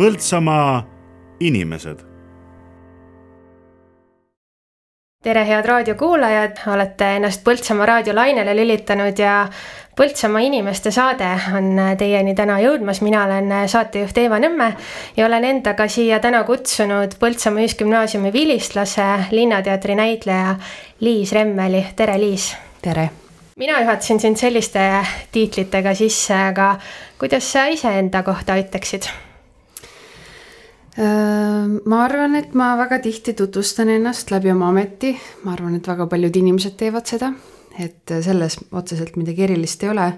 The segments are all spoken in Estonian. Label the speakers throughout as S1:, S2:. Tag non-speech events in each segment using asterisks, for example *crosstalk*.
S1: Põltsamaa inimesed.
S2: tere, head raadiokuulajad, olete ennast Põltsamaa raadiolainele lülitanud ja Põltsamaa inimeste saade on teieni täna jõudmas, mina olen saatejuht Eeva Nõmme ja olen endaga siia täna kutsunud Põltsamaa Ühisgümnaasiumi vilistlase, Linnateatri näitleja Liis Remmeli, tere Liis!
S3: tere!
S2: mina juhatasin sind selliste tiitlitega sisse, aga kuidas sa iseenda kohta ütleksid?
S3: Ma arvan, et ma väga tihti tutvustan ennast läbi oma ameti, ma arvan, et väga paljud inimesed teevad seda, et selles otseselt midagi erilist ei ole.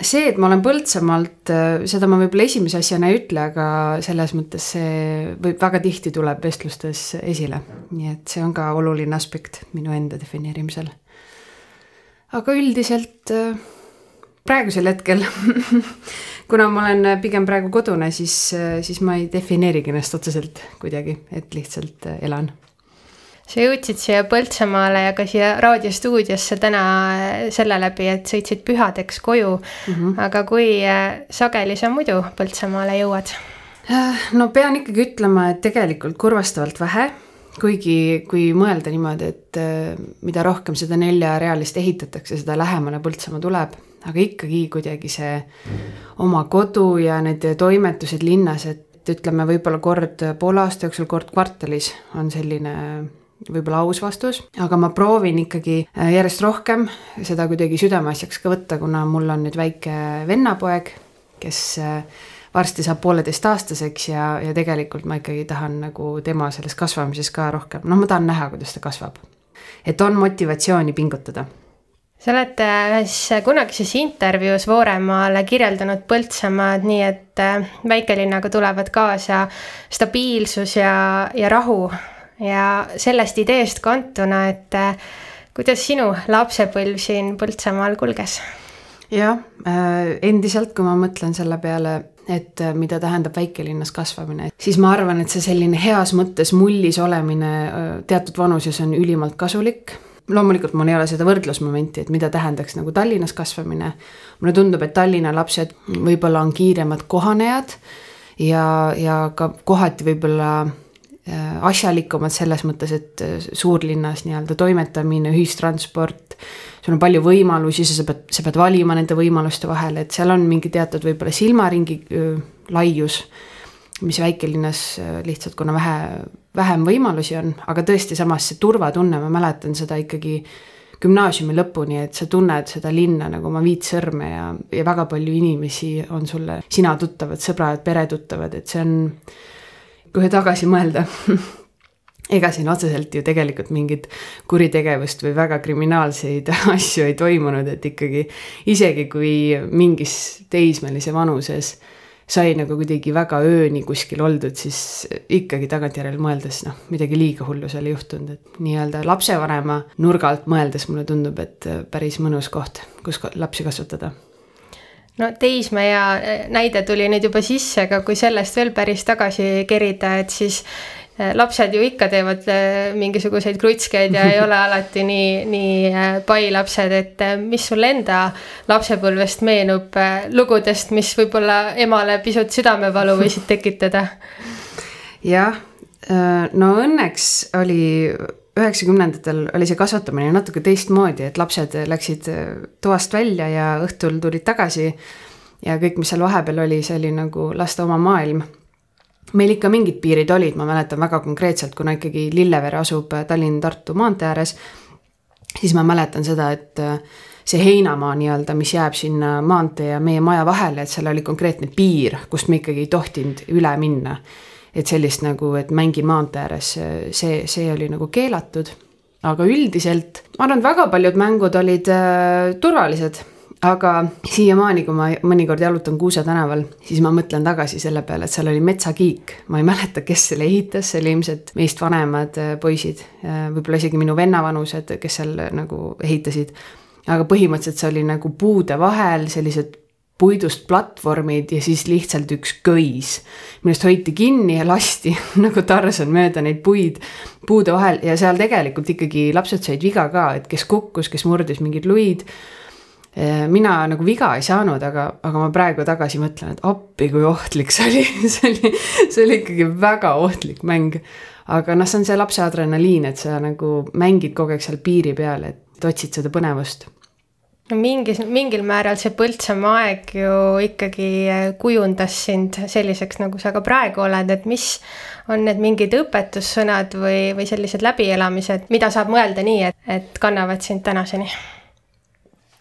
S3: see, et ma olen Põltsamaalt, seda ma võib-olla esimese asjana ei ütle, aga selles mõttes see võib väga tihti tuleb vestlustes esile, nii et see on ka oluline aspekt minu enda defineerimisel. aga üldiselt praegusel hetkel *laughs* kuna ma olen pigem praegu kodune, siis, siis ma ei defineerigi ennast otseselt kuidagi, et lihtsalt elan.
S2: sa jõudsid siia Põltsamaale ja ka siia raadiostuudiosse täna selle läbi, et sõitsid pühadeks koju mm. -hmm. aga kui sageli sa muidu Põltsamaale jõuad?
S3: no pean ikkagi ütlema, et tegelikult kurvastavalt vähe kuigi, kui mõelda niimoodi, et mida rohkem seda neljarealist ehitatakse, seda lähemale Põltsamaa tuleb aga ikkagi kuidagi see oma kodu ja need toimetused linnas, et ütleme, võib-olla kord poole aasta jooksul, kord kvartalis on selline võib-olla aus vastus, aga ma proovin ikkagi äh, järjest rohkem seda kuidagi südameasjaks ka võtta, kuna mul on nüüd väike vennapoeg, kes äh, varsti saab pooleteistaastaseks ja, ja tegelikult ma ikkagi tahan nagu tema selles kasvamises ka rohkem, noh, ma tahan näha, kuidas ta kasvab. et on motivatsiooni pingutada
S2: sa oled ühes kunagises intervjuus Vooremaale kirjeldanud Põltsamaad nii, et äh, väikelinnaga tulevad kaasa stabiilsus ja, ja rahu ja sellest ideest kantuna, et äh, kuidas sinu lapsepõlv siin Põltsamaal kulges?
S3: jah, äh, endiselt, kui ma mõtlen selle peale, et mida tähendab väikelinnas kasvamine, siis ma arvan, et see selline heas mõttes mullis olemine teatud vanuses on ülimalt kasulik loomulikult mul ei ole seda võrdlusmomenti, et mida tähendaks nagu Tallinnas kasvamine. mulle tundub, et Tallinna lapsed võib-olla on kiiremad kohanejad ja, ja ka kohati võib-olla äh, asjalikumad selles mõttes, et äh, suurlinnas nii-öelda toimetamine, ühistransport, sul on palju võimalusi, sa pead, sa pead valima nende võimaluste vahel, et seal on mingi teatud võib-olla silmaringi laius mis väikelinnas lihtsalt, kuna vähe vähem võimalusi on, aga tõesti, samas see turvatunne, ma mäletan seda ikkagi gümnaasiumi lõpuni, et sa tunned seda linna nagu oma viit sõrme ja, ja väga palju inimesi on sulle, sina tuttavad, sõbrad, peretuttavad, et see on, kui tagasi mõelda. *laughs* Ega siin otseselt ju tegelikult mingit kuritegevust või väga kriminaalseid *laughs* asju ei toimunud, et ikkagi isegi kui mingis teismelise vanuses sai nagu kuidagi väga ööni kuskil oldud, siis ikkagi tagantjärele mõeldes noh, midagi liiga hullu seal ei juhtunud, et nii-öelda lapsevanema nurga alt mõeldes mulle tundub, et päris mõnus koht, kus lapsi kasvatada.
S2: No teismeea näide tuli nüüd juba sisse, aga kui sellest veel päris tagasi kerida, et siis Äh, lapsed ju ikka teevad äh, mingisuguseid krutskeid ja ei ole *laughs* alati nii, nii äh, pai lapsed, et mis sul enda lapsepõlvest meenub lugudest, mis võib-olla emale pisut südamevalu võisid tekitada? *laughs*
S3: jah, no õnneks oli üheksakümnendatel oli see kasvatamine natuke teistmoodi, et lapsed läksid toast välja ja õhtul tulid tagasi. ja kõik, mis seal vahepeal oli, see oli nagu laste oma maailm meil ikka mingid piirid olid, ma mäletan väga konkreetselt, kuna ikkagi Lillevere asub Tallinn-Tartu maantee ääres, siis ma mäletan seda, et äh, see heinamaa nii-öelda, mis jääb sinna maantee ja meie maja vahele, et seal oli konkreetne piir, kust me ikkagi ei tohtinud üle minna. et sellist nagu, et mängin maantee ääres, see, see oli nagu keelatud. aga üldiselt ma arvan, et väga paljud mängud olid äh, turvalised aga siiamaani, kui ma mõnikord jalutan Kuuse tänaval, siis ma mõtlen tagasi selle peale, et seal oli metsakiik. ma ei mäleta, kes selle ehitas, see oli ilmselt meist vanemad äh, poisid, äh, võib-olla isegi minu venna vanused, kes seal nagu ehitasid. aga põhimõtteliselt see oli nagu puude vahel sellised puidust platvormid ja siis lihtsalt üks köis, millest hoiti kinni ja lasti *laughs* nagu Tarzan mööda neid puid, puude vahel ja seal tegelikult ikkagi lapsed said viga ka, et kes kukkus, kes murdis mingeid luid mina nagu viga ei saanud, aga, aga ma praegu tagasi mõtlen, et appi, kui ohtlik see oli *laughs* see oli, see oli ikkagi väga ohtlik mäng. aga noh, see on see lapse adrenaliin, et sa nagu mängid kogu aeg seal piiri peal, et otsid seda põnevust
S2: no mingis, mingil määral see Põltsamaa aeg ju ikkagi äh, kujundas sind selliseks, nagu sa ka praegu oled, et mis on need mingid õpetussõnad või, või sellised läbielamised, mida saab mõelda nii, et, et kannavad sind tänaseni?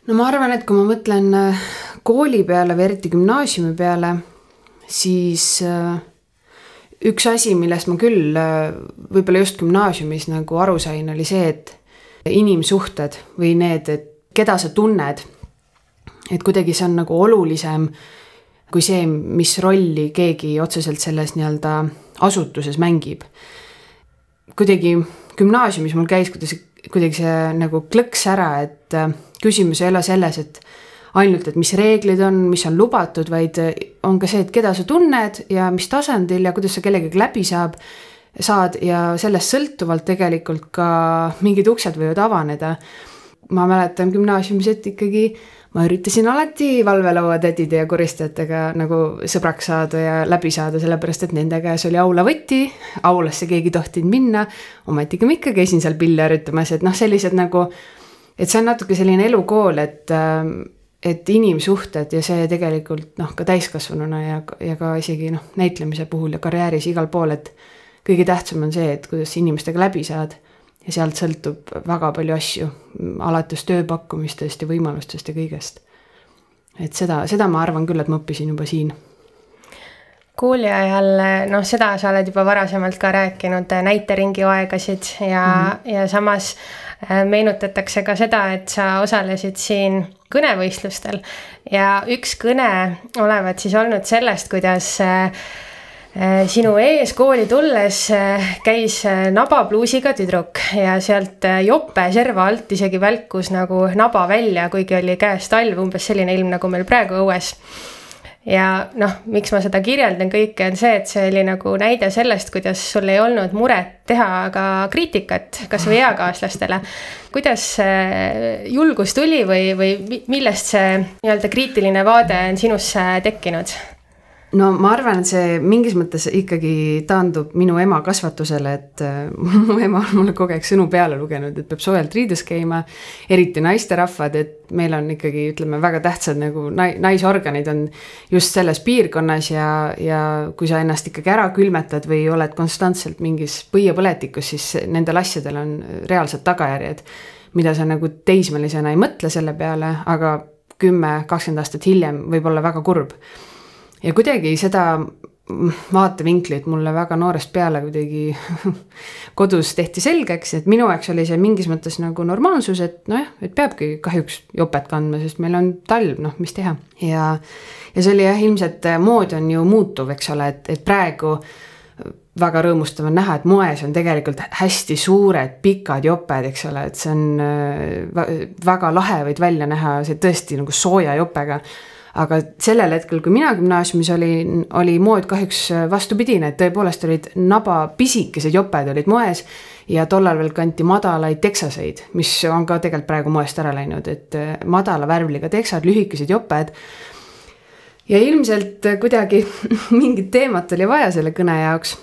S3: No ma arvan, et kui ma mõtlen äh, kooli peale või eriti gümnaasiumi peale, siis äh, üks asi, millest ma küll võib-olla just gümnaasiumis nagu aru sain, oli see, et inimsuhted või need, et keda sa tunned. et kuidagi see on nagu olulisem kui see, mis rolli keegi otseselt selles nii-öelda asutuses mängib. kuidagi gümnaasiumis mul käis kuidas, kuidagi see nagu klõks ära, et äh, küsimus ei ole selles, et ainult, et mis reeglid on, mis on lubatud, vaid äh, on ka see, et keda sa tunned ja mis tasandil ja kuidas sa kellegagi läbi saab, saad ja sellest sõltuvalt tegelikult ka mingid uksed võivad avaneda. Ma mäletan gümnaasiumis, et ikkagi ma üritasin alati valvelauatädide ja koristajatega nagu sõbraks saada ja läbi saada, sellepärast et nende käes oli aulavõti, aulasse keegi ei tohtinud minna, ometigi ma ikka käisin seal pille harjutamas, et noh, sellised nagu, et see on natuke selline elukool, et et inimsuhted ja see tegelikult noh, ka täiskasvanuna ja, ja ka isegi noh, näitlemise puhul ja karjääris igal pool, et kõige tähtsam on see, et kuidas inimestega läbi saad ja sealt sõltub väga palju asju, alates tööpakkumistest ja võimalustest ja kõigest. et seda, seda ma arvan küll, et ma õppisin juba siin
S2: kooli ajal, noh, seda sa oled juba varasemalt ka rääkinud, näiteringi aegasid ja mm, -hmm. ja samas äh, meenutatakse ka seda, et sa osalesid siin kõnevõistlustel ja üks kõne olevat siis olnud sellest, kuidas äh, Äh, sinu ees kooli tulles käis nabapluusiga tüdruk ja sealt jope serva alt isegi välkus nagu naba välja, kuigi oli käes talv, umbes selline ilm, nagu meil praegu õues. Ja noh, miks ma seda kirjeldan kõike, on see, et see oli nagu näide sellest, kuidas sul ei olnud muret teha ka kriitikat, kasvõi eakaaslastele. kuidas julgus tuli või, või millest see nii-öelda kriitiline vaade on sinusse tekkinud?
S3: No ma arvan, et see mingis mõttes ikkagi taandub minu ema kasvatusele, et äh, *laughs* mu ema on mulle kogu aeg sõnu peale lugenud, et peab soojalt riides käima. eriti naisterahvad, et meil on ikkagi, ütleme, väga tähtsad nagu nai-, naisorganid on just selles piirkonnas ja, ja kui sa ennast ikkagi ära külmetad või oled konstantselt mingis põiepõletikus, siis nendel asjadel on reaalsed tagajärjed. mida sa nagu teismelisena ei mõtle selle peale, aga kümme, kakskümmend aastat hiljem võib olla väga kurb ja kuidagi seda vaatevinklit mulle väga noorest peale kuidagi *laughs* kodus tehti selgeks, et minu jaoks oli see mingis mõttes nagu normaalsus, et nojah, et peabki kahjuks jopet kandma, sest meil on talv, noh, mis teha. ja, ja see oli jah, ilmselt mood on ju muutuv, eks ole, et, et praegu väga rõõmustav on näha, et moes on tegelikult hästi suured pikad joped, eks ole, et see on äh, väga lahe võid välja näha, see tõesti nagu sooja jopega aga sellel hetkel, kui mina gümnaasiumis olin, oli mood kahjuks vastupidine, et tõepoolest olid naba pisikesed joped olid moes. ja tollal veel kanti madalaid teksaseid, mis on ka tegelikult praegu moest ära läinud, et äh, madala värvliga teksad, lühikesed joped ja ilmselt kuidagi *laughs* mingit teemat oli vaja selle kõne jaoks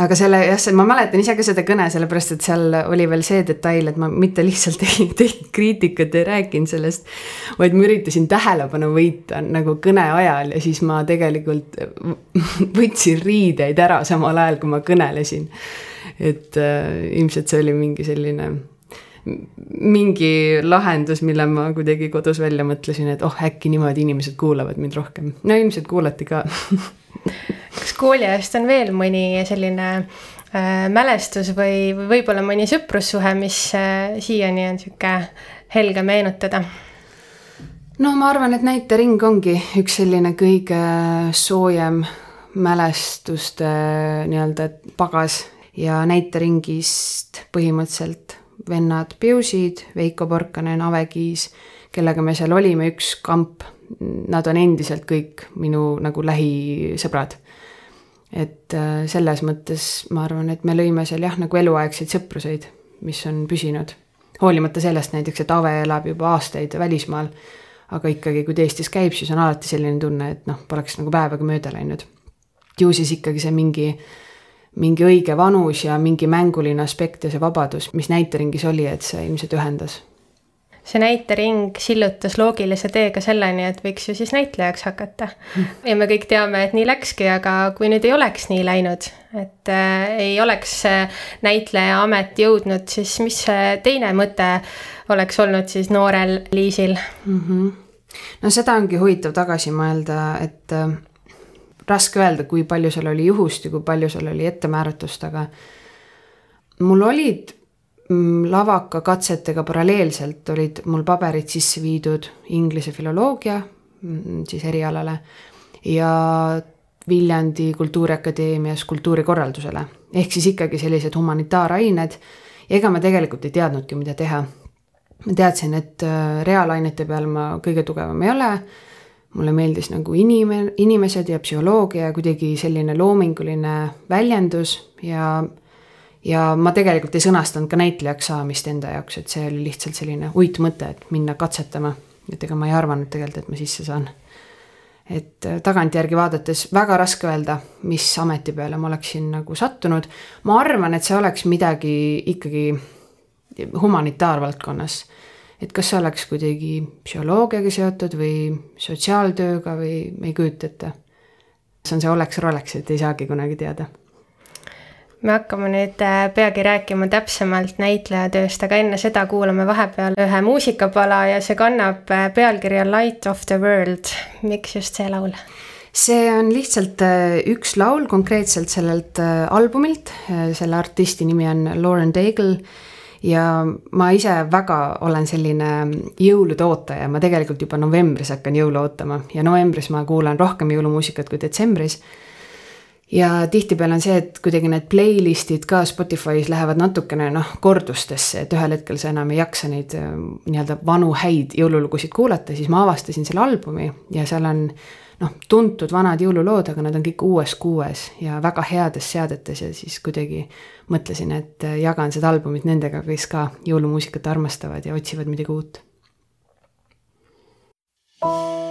S3: aga selle jah, ma mäletan ise ka seda kõne, sellepärast et seal oli veel see detail, et ma mitte lihtsalt *laughs* ei teinud kriitikat, ei rääkinud sellest, vaid ma üritasin tähelepanu võita nagu kõne ajal ja siis ma tegelikult *laughs* võtsin riideid ära samal ajal, kui ma kõnelesin. et äh, ilmselt see oli mingi selline mingi lahendus, mille ma kuidagi kodus välja mõtlesin, et oh, äkki niimoodi inimesed kuulavad mind rohkem. no ilmselt kuulati ka *laughs*
S2: kas kooliajast on veel mõni selline äh, mälestus või, või võib-olla mõni sõprussuhe, mis äh, siiani on sihuke helge meenutada?
S3: no ma arvan, et näitering ongi üks selline kõige soojem mälestuste nii-öelda pagas ja näiteringist põhimõtteliselt vennad Piusid, Veiko Porkanen, Ave Kiis, kellega me seal olime, üks kamp. Nad on endiselt kõik minu nagu lähisõbrad. Et äh, selles mõttes ma arvan, et me lõime seal jah, nagu eluaegseid sõpruseid, mis on püsinud hoolimata sellest näiteks, et Ave elab juba aastaid välismaal, aga ikkagi, kui ta Eestis käib, siis on alati selline tunne, et noh, poleks nagu päevagi mööda läinud. ju siis ikkagi see mingi, mingi õige vanus ja mingi mänguline aspekt ja see vabadus, mis näiteringis oli, et see ilmselt ühendas
S2: see näitering sillutas loogilise teega selleni, et võiks ju siis näitlejaks hakata. *laughs* ja me kõik teame, et nii läkski, aga kui nüüd ei oleks nii läinud, et äh, ei oleks näitleja amet jõudnud, siis mis see teine mõte oleks olnud siis noorel Liisil mm?
S3: -hmm. no seda ongi huvitav tagasi mõelda, et äh, raske öelda, kui palju seal oli juhust ja kui palju seal oli ettemääratust, aga mul olid Mm, lavakakatsetega paralleelselt olid mul paberid sisse viidud inglise filoloogia mm, siis erialale ja Viljandi Kultuuriakadeemias kultuurikorraldusele. ehk siis ikkagi sellised humanitaarained. ega ma tegelikult ei teadnudki, mida teha. ma teadsin, et äh, reaalainete peal ma kõige tugevam ei ole. mulle meeldis nagu inime-, inimesed ja psühholoogia ja kuidagi selline loominguline väljendus ja ja ma tegelikult ei sõnastanud ka näitlejaks saamist enda jaoks, et see oli lihtsalt selline uitmõte, et minna katsetama. et ega ma ei arvanud tegelikult, et ma sisse saan. et äh, tagantjärgi vaadates väga raske öelda, mis ameti peale ma oleksin nagu sattunud. ma arvan, et see oleks midagi ikkagi humanitaarvaldkonnas. et kas see oleks kuidagi psühholoogiaga seotud või sotsiaaltööga või ma ei kujuta ette. see on see oleks-roleks, et ei saagi kunagi teada
S2: me hakkame nüüd äh, peagi rääkima täpsemalt näitlejatööst, aga enne seda kuulame vahepeal ühe muusikapala ja see kannab äh, pealkirja Light of the World. miks just see laul?
S3: see on lihtsalt äh, üks laul konkreetselt sellelt albumilt, selle artisti nimi on Lauren Daigle ja ma ise väga olen selline jõulude ootaja, ma tegelikult juba novembris hakkan jõule ootama ja novembris ma kuulan rohkem jõulumuusikat kui detsembris ja tihtipeale on see, et kuidagi need playlist'id ka Spotify's lähevad natukene noh, kordustesse, et ühel hetkel sa enam ei jaksa neid äh, nii-öelda vanu häid jõululugusid kuulata, siis ma avastasin selle albumi ja seal on noh, tuntud vanad jõululood, aga nad on kõik uues kuues ja väga heades seadetes ja siis kuidagi mõtlesin, et äh, jagan seda albumit nendega, kes ka jõulumuusikat armastavad ja otsivad midagi uut. She's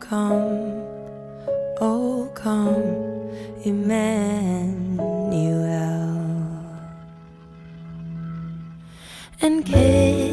S3: come, oh, come, Emmanuel. And can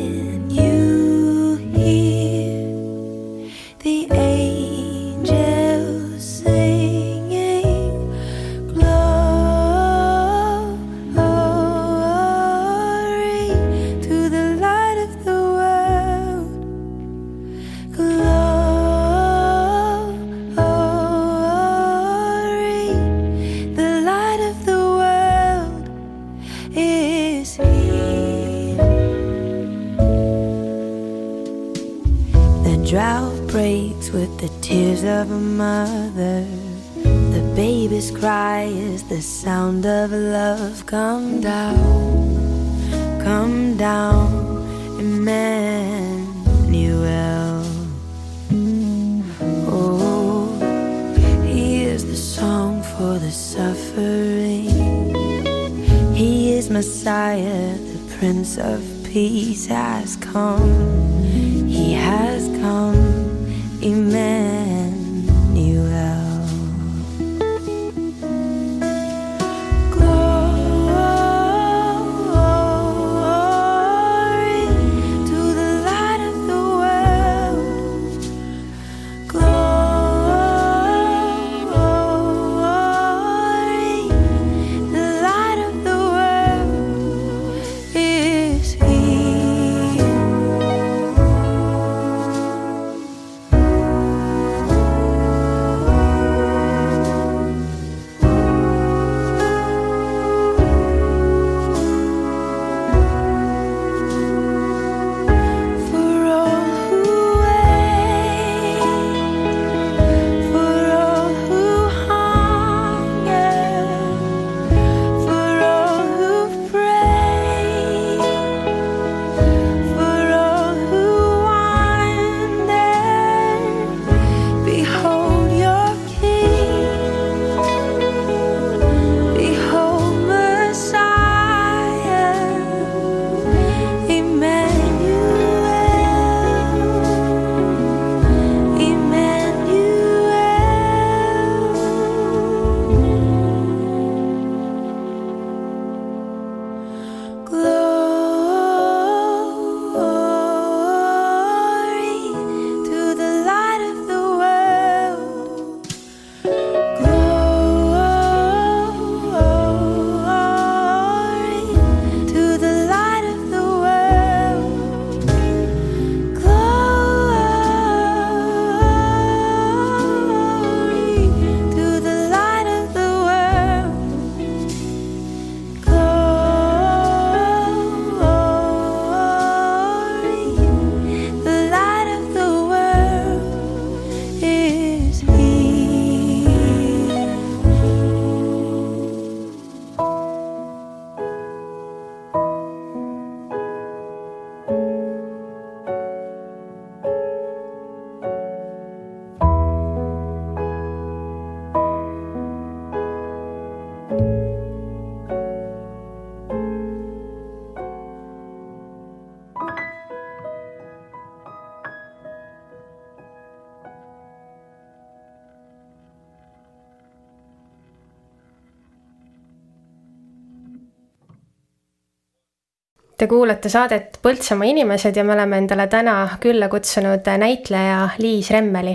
S2: Te kuulate saadet Põltsamaa inimesed ja me oleme endale täna külla kutsunud näitleja Liis Remmeli.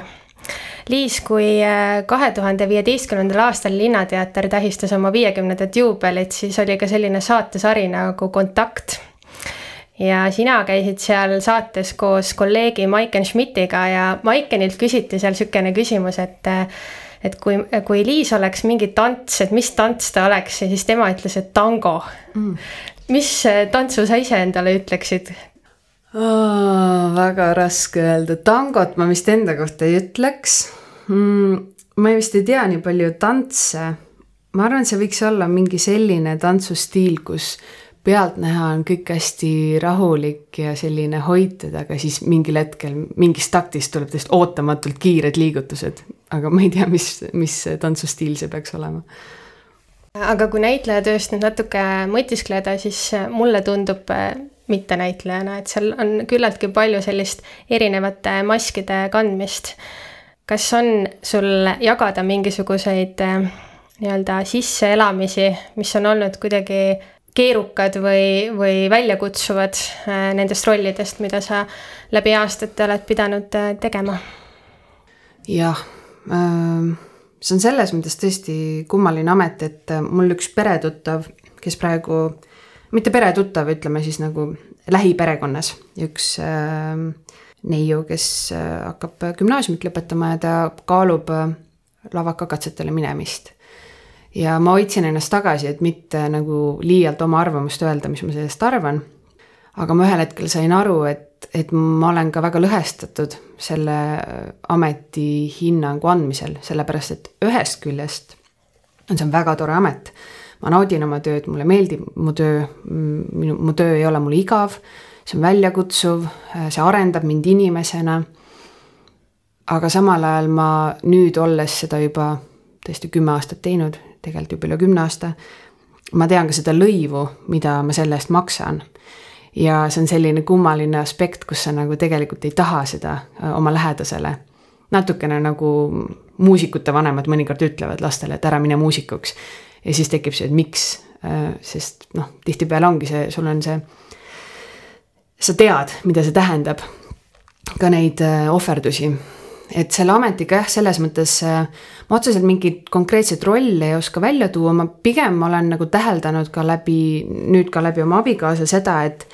S2: Liis, kui äh, kahe tuhande viieteistkümnendal aastal Linnateater tähistas oma viiekümnendat juubelit, siis oli ka selline saatesari nagu Kontakt. ja sina käisid seal saates koos kolleegi Maiken Schmidtiga ja Maikenilt küsiti seal niisugune küsimus, et et kui, kui Liis oleks mingi tants, et mis tants ta oleks ja siis tema ütles, et tango mm mis tantsu sa ise endale ütleksid
S3: oh,? väga raske öelda, tangot ma vist enda kohta ei ütleks mm,. ma vist ei tea nii palju tantse. ma arvan, see võiks olla mingi selline tantsustiil, kus pealtnäha on kõik hästi rahulik ja selline hoitud, aga siis mingil hetkel mingist taktist tuleb täiesti ootamatult kiired liigutused. aga ma ei tea, mis, mis tantsustiil see peaks olema
S2: aga kui näitlejatööst nüüd natuke mõtiskleda, siis mulle tundub äh, mittenäitlejana, et seal on küllaltki palju sellist erinevate maskide kandmist. kas on sul jagada mingisuguseid äh, nii-öelda sisseelamisi, mis on olnud kuidagi keerukad või, või väljakutsuvad äh, nendest rollidest, mida sa läbi aastate oled pidanud tegema?
S3: jah ähm see on selles mõttes tõesti kummaline amet, et äh, mul üks peretuttav, kes praegu, mitte peretuttav, ütleme siis nagu lähiperekonnas, üks äh, neiu, kes äh, hakkab gümnaasiumit lõpetama ja ta kaalub äh, lavakakatsetele minemist. ja ma hoidsin ennast tagasi, et mitte nagu liialt oma arvamust öelda, mis ma sellest arvan. aga ma ühel hetkel sain aru, et et ma olen ka väga lõhestatud selle ameti hinnangu andmisel, sellepärast et ühest küljest on see on väga tore amet. ma naudin oma tööd, mulle meeldib mu töö, minu, mu töö ei ole mulle igav, see on väljakutsuv, see arendab mind inimesena. aga samal ajal ma nüüd, olles seda juba tõesti kümme aastat teinud, tegelikult juba üle kümne aasta, ma tean ka seda lõivu, mida ma selle eest maksan ja see on selline kummaline aspekt, kus sa nagu tegelikult ei taha seda äh, oma lähedasele. natukene nagu muusikute vanemad mõnikord ütlevad lastele, et ära mine muusikuks. ja siis tekib see, et miks, äh, sest noh, tihtipeale ongi see, sul on see, sa tead, mida see tähendab, ka neid äh, ohverdusi et selle ametiga jah, selles mõttes äh, ma otseselt mingit konkreetset rolli ei oska välja tuua, ma pigem olen nagu täheldanud ka läbi, nüüd ka läbi oma abikaasa seda, et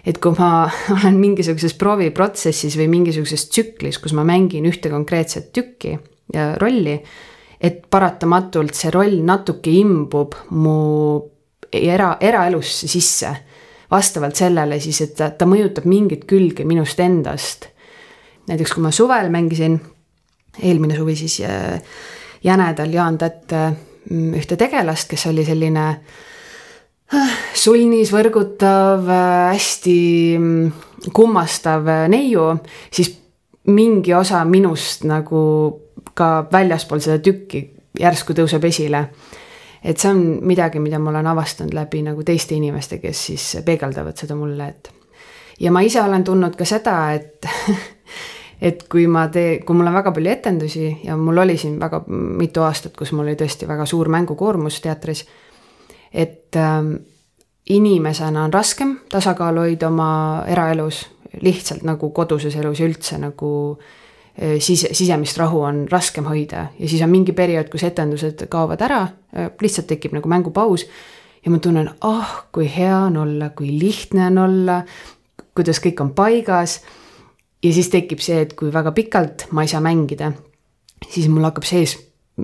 S3: et kui ma *laughs* olen mingisuguses prooviprotsessis või mingisuguses tsüklis, kus ma mängin ühte konkreetset tükki ja rolli, et paratamatult see roll natuke imbub mu era, eraelusse sisse. vastavalt sellele siis, et ta, ta mõjutab mingit külge minust endast näiteks kui ma suvel mängisin, eelmine suvi siis äh, Jänedal Jaan Tätt mm, ühte tegelast, kes oli selline äh, sulnis, võrgutav, äh, hästi mm, kummastav neiu, siis mingi osa minust nagu ka väljaspool seda tükki järsku tõuseb esile. et see on midagi, mida ma olen avastanud läbi nagu teiste inimeste, kes siis peegeldavad seda mulle, et ja ma ise olen tundnud ka seda, et *laughs* et kui ma tee-, kui mul on väga palju etendusi ja mul oli siin väga mitu aastat, kus mul oli tõesti väga suur mängukoormus teatris, et ähm, inimesena on raskem tasakaalu hoida oma eraelus, lihtsalt nagu koduses elus ja üldse nagu äh, sise, sisemist rahu on raskem hoida. Ja siis on mingi periood, kus etendused kaovad ära, äh, lihtsalt tekib nagu mängupaus ja ma tunnen, ah oh,, kui hea on olla, kui lihtne on olla, kuidas kõik on paigas ja siis tekib see, et kui väga pikalt ma ei saa mängida, siis mul hakkab sees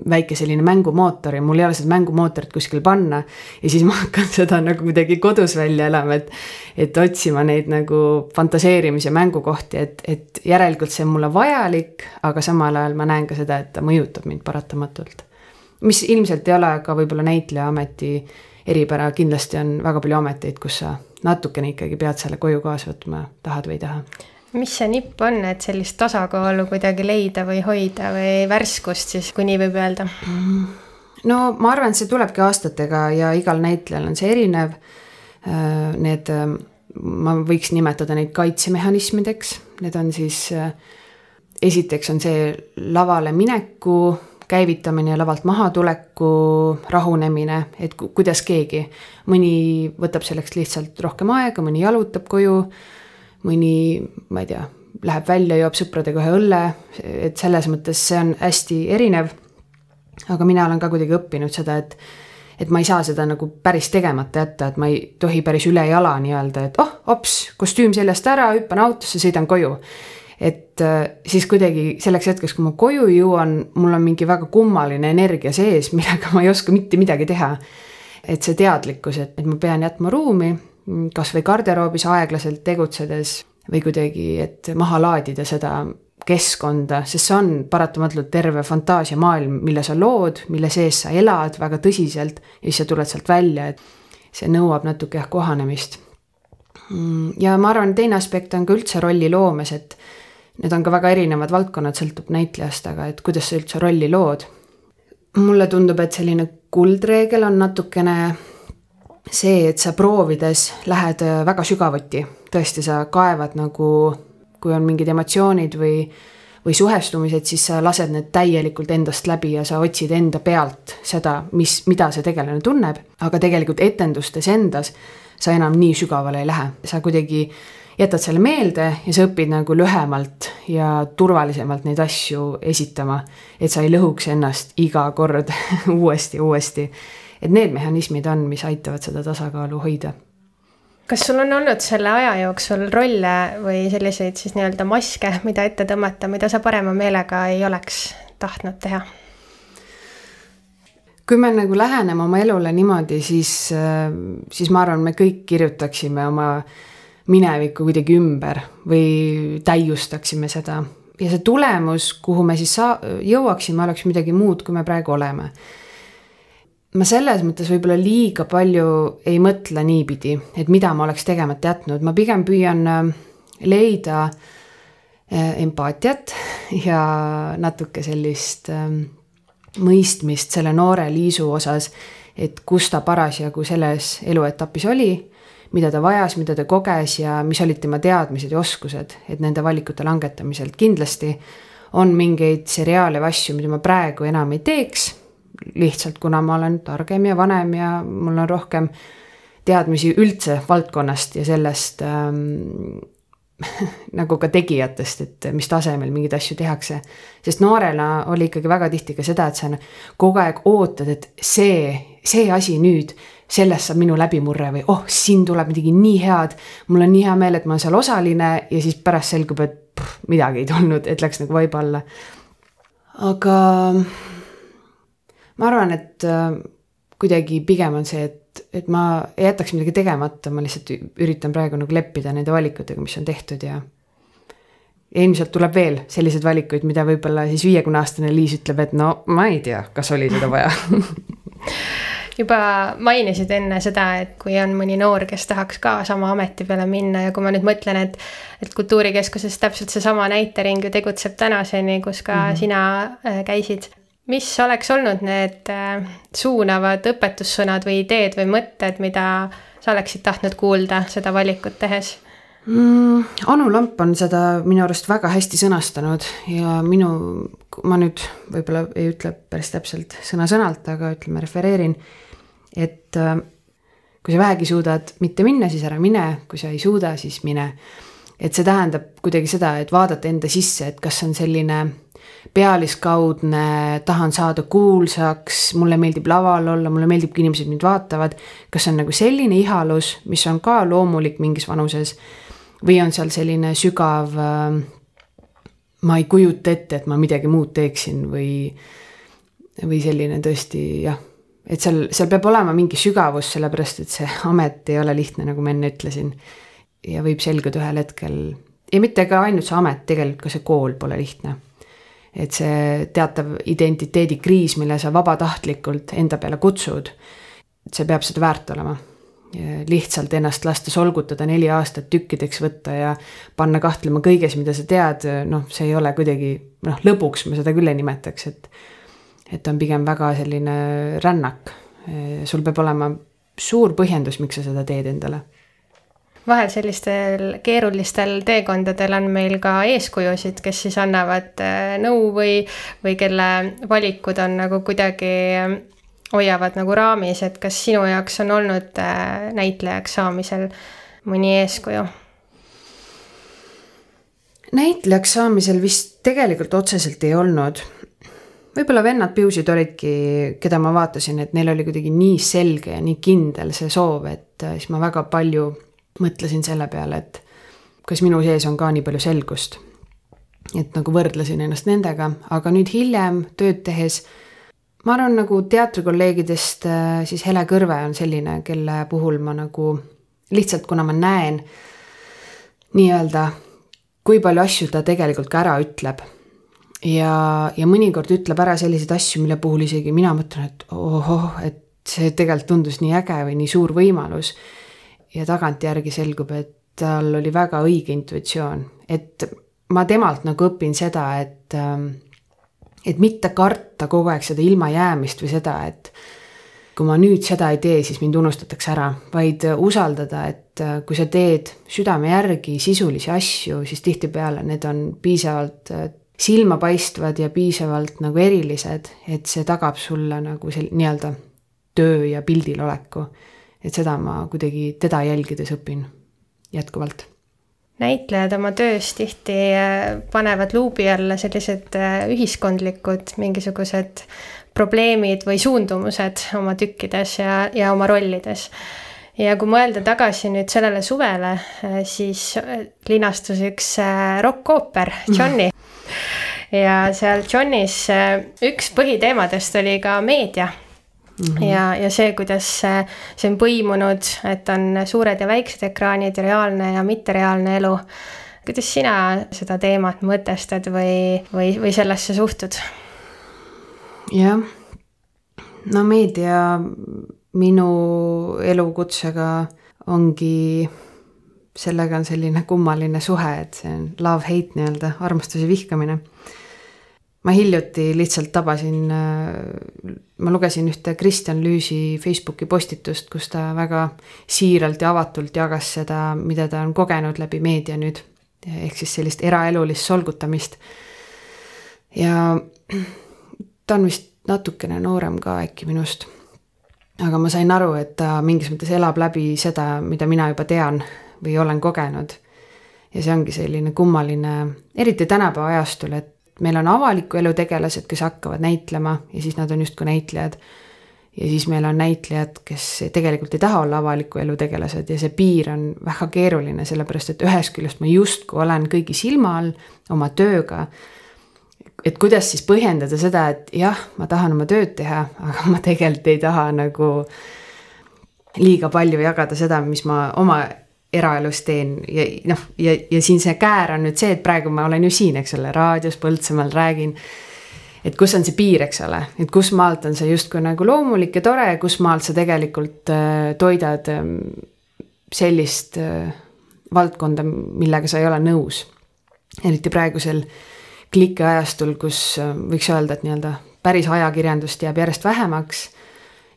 S3: väike selline mängumootor ja mul ei ole seda mängumootorit kuskil panna. ja siis ma hakkan seda nagu kuidagi kodus välja elama, et, et otsima neid nagu fantaseerimise mängukohti, et, et järelikult see on mulle vajalik, aga samal ajal ma näen ka seda, et ta mõjutab mind paratamatult. mis ilmselt ei ole ka võib-olla näitleja ameti eripära, kindlasti on väga palju ameteid, kus sa natukene ikkagi pead selle koju kaasa võtma, tahad või ei taha
S2: mis see nipp on, et sellist tasakaalu kuidagi leida või hoida või värskust siis, kui nii võib öelda?
S3: no ma arvan, et see tulebki aastatega ja igal näitlejal on see erinev. Äh, need, äh, ma võiks nimetada neid kaitsemehhanismideks, need on siis, äh, esiteks on see lavale mineku käivitamine ja lavalt mahatuleku rahunemine, et kuidas keegi. mõni võtab selleks lihtsalt rohkem aega, mõni jalutab koju, mõni, ma ei tea, läheb välja, joob sõpradega ühe õlle, et selles mõttes see on hästi erinev. aga mina olen ka kuidagi õppinud seda, et et ma ei saa seda nagu päris tegemata jätta, et ma ei tohi päris üle jala nii-öelda, et oh, hops, kostüüm seljast ära, hüppan autosse, sõidan koju. et äh, siis kuidagi selleks hetkeks, kui ma koju jõuan, mul on mingi väga kummaline energia sees, millega ma ei oska mitte midagi teha. et see teadlikkus, et, et ma pean jätma ruumi, kasvõi garderoobis aeglaselt tegutsedes või kuidagi, et maha laadida seda keskkonda, sest see on paratamatult terve fantaasiamaailm, mille sa lood, mille sees sa elad väga tõsiselt ja siis sa tuled sealt välja, et see nõuab natuke jah, kohanemist. Mm, ja ma arvan, teine aspekt on ka üldse rolli loomes, et need on ka väga erinevad valdkonnad, sõltub näitlejast, aga et kuidas sa üldse rolli lood. mulle tundub, et selline kuldreegel on natukene see, et sa proovides lähed väga sügavuti, tõesti, sa kaevad nagu kui on mingid emotsioonid või, või suhestumised, siis sa lased need täielikult endast läbi ja sa otsid enda pealt seda, mis, mida see tegelane tunneb, aga tegelikult etendustes endas sa enam nii sügavale ei lähe, sa kuidagi jätad selle meelde ja sa õpid nagu lühemalt ja turvalisemalt neid asju esitama. et sa ei lõhuks ennast iga kord *laughs* uuesti, uuesti. Et need mehhanismid on, mis aitavad seda tasakaalu hoida
S2: kas sul on olnud selle aja jooksul rolle või selliseid siis nii-öelda maske, mida ette tõmmata, mida sa parema meelega ei oleks tahtnud teha?
S3: kui me nagu läheneme oma elule niimoodi, siis, siis ma arvan, me kõik kirjutaksime oma minevikku kuidagi ümber või täiustaksime seda. ja see tulemus, kuhu me siis saa-, jõuaksime, oleks midagi muud, kui me praegu oleme ma selles mõttes võib-olla liiga palju ei mõtle niipidi, et mida ma oleks tegemata jätnud, ma pigem püüan äh, leida äh, empaatiat ja natuke sellist ähm, mõistmist selle noore Liisu osas, et kus ta parasjagu selles eluetapis oli, mida ta vajas, mida ta koges ja mis olid tema teadmised ja oskused, et nende valikute langetamisel kindlasti on mingeid seriaale või asju, mida ma praegu enam ei teeks lihtsalt kuna ma olen targem ja vanem ja mul on rohkem teadmisi üldse valdkonnast ja sellest ähm, *laughs* nagu ka tegijatest, et mis tasemel mingeid asju tehakse. sest noorena oli ikkagi väga tihti ka seda, et sa kogu aeg ootad, et see, see asi nüüd, sellest saab minu läbimurre või oh, siin tuleb midagi nii head. mul on nii hea meel, et ma olen seal osaline ja siis pärast selgub, et pff, midagi ei tulnud, et läks nagu vaiba alla. aga ma arvan, et äh, kuidagi pigem on see, et, et ma ei jätaks midagi tegemata, ma lihtsalt üritan praegu nagu leppida nende valikutega, mis on tehtud ja. ilmselt tuleb veel selliseid valikuid, mida võib-olla siis viiekümne aastane Liis ütleb, et no ma ei tea, kas oli seda vaja *laughs*
S2: juba mainisid enne seda, et kui on mõni noor, kes tahaks ka sama ameti peale minna ja kui ma nüüd mõtlen, et et Kultuurikeskuses täpselt seesama näitering ju tegutseb tänaseni, kus ka mm -hmm. sina äh, käisid mis oleks olnud need äh, suunavad õpetussõnad või ideed või mõtted, mida sa oleksid tahtnud kuulda seda valikut tehes
S3: mm,? Anu Lamp on seda minu arust väga hästi sõnastanud ja minu, ma nüüd võib-olla ei ütle päris täpselt sõna-sõnalt, aga ütleme, refereerin, et äh, kui sa vähegi suudad mitte minna, siis ära mine, kui sa ei suuda, siis mine. et see tähendab kuidagi seda, et vaadata enda sisse, et kas on selline pealiskaudne, tahan saada kuulsaks, mulle meeldib laval olla, mulle meeldib, kui inimesed mind vaatavad. kas see on nagu selline ihalus, mis on ka loomulik mingis vanuses või on seal selline sügav äh, ma ei kujuta ette, et ma midagi muud teeksin või, või selline tõesti jah, et seal, seal peab olema mingi sügavus, sellepärast et see amet ei ole lihtne, nagu ma enne ütlesin. ja võib selguda ühel hetkel ja mitte ka ainult see amet, tegelikult ka see kool pole lihtne et see teatav identiteedikriis, mille sa vabatahtlikult enda peale kutsud, see peab seda väärt olema. lihtsalt ennast lasta solgutada neli aastat tükkideks võtta ja panna kahtlema kõiges, mida sa tead, noh, see ei ole kuidagi noh, lõbuks ma seda küll ei nimetaks, et et on pigem väga selline rännak. sul peab olema suur põhjendus, miks sa seda teed endale
S2: vahel sellistel keerulistel teekondadel on meil ka eeskujusid, kes siis annavad äh, nõu või, või kelle valikud on nagu kuidagi hoiavad nagu raamis, et kas sinu jaoks on olnud äh, näitlejaks saamisel mõni eeskuju?
S3: näitlejaks saamisel vist tegelikult otseselt ei olnud. võib-olla vennad Piusid olidki, keda ma vaatasin, et neil oli kuidagi nii selge ja nii kindel see soov, et äh, siis ma väga palju mõtlesin selle peale, et kas minu sees on ka nii palju selgust. et nagu võrdlesin ennast nendega, aga nüüd hiljem tööd tehes ma arvan, nagu teatrikolleegidest äh, siis Hele Kõrve on selline, kelle puhul ma nagu lihtsalt, kuna ma näen nii-öelda, kui palju asju ta tegelikult ka ära ütleb. ja, ja mõnikord ütleb ära selliseid asju, mille puhul isegi mina mõtlen, et ohoh, et see tegelikult tundus nii äge või nii suur võimalus. Ja tagantjärgi selgub, et tal oli väga õige intuitsioon, et ma temalt nagu õpin seda, et ähm, et mitte karta kogu aeg seda ilmajäämist või seda, et kui ma nüüd seda ei tee, siis mind unustatakse ära, vaid usaldada, et äh, kui sa teed südame järgi sisulisi asju, siis tihtipeale need on piisavalt äh, silmapaistvad ja piisavalt nagu erilised, et see tagab sulle nagu sel-, nii-öelda töö ja pildil oleku. Et seda ma kuidagi teda jälgides õpin jätkuvalt
S2: näitlejad oma töös tihti äh, panevad luubi alla sellised äh, ühiskondlikud mingisugused probleemid või suundumused oma tükkides ja, ja oma rollides. ja kui mõelda tagasi nüüd sellele suvele, äh, siis linastus üks rokkooper, Johnny. *laughs* ja seal Johnis üks põhiteemadest oli ka meedia Mm -hmm. ja, ja see, kuidas see, on põimunud, et on suured ja väiksed ekraanid reaalne ja mittereaalne elu. kuidas sina seda teemat mõtestad või, või, või sellesse suhtud?
S3: jah, no meedia minu elukutsega ongi, sellega on selline kummaline suhe, et see on love-hate nii-öelda, armastus ja vihkamine ma hiljuti lihtsalt tabasin, äh, ma lugesin ühte Kristjan Lüüsi Facebooki postitust, kus ta väga siiralt ja avatult jagas seda, mida ta on kogenud läbi meedia nüüd. ehk siis sellist eraelulist solgutamist. ja ta on vist natukene noorem ka äkki minust. aga ma sain aru, et ta mingis mõttes elab läbi seda, mida mina juba tean või olen kogenud. ja see ongi selline kummaline, eriti tänapäeva ajastul, et meil on avaliku elu tegelased, kes hakkavad näitlema ja siis nad on justkui näitlejad. ja siis meil on näitlejad, kes tegelikult ei taha olla avaliku elu tegelased ja see piir on väga keeruline, sellepärast et ühest küljest ma justkui olen kõigi silma all oma tööga. et kuidas siis põhjendada seda, et jah, ma tahan oma tööd teha, *laughs* aga ma tegelikult ei taha nagu liiga palju jagada seda, mis ma oma eraelus teen ja noh, ja, ja siin see käär on nüüd see, et praegu ma olen ju siin, eks ole, raadios Põltsamaal räägin. et kus on see piir, eks ole, et kus maalt on see justkui nagu loomulik ja tore, kus maalt sa tegelikult äh, toidad äh, sellist äh, valdkonda, millega sa ei ole nõus. eriti praegusel klikeajastul, kus äh, võiks öelda, et nii-öelda päris ajakirjandust jääb järjest vähemaks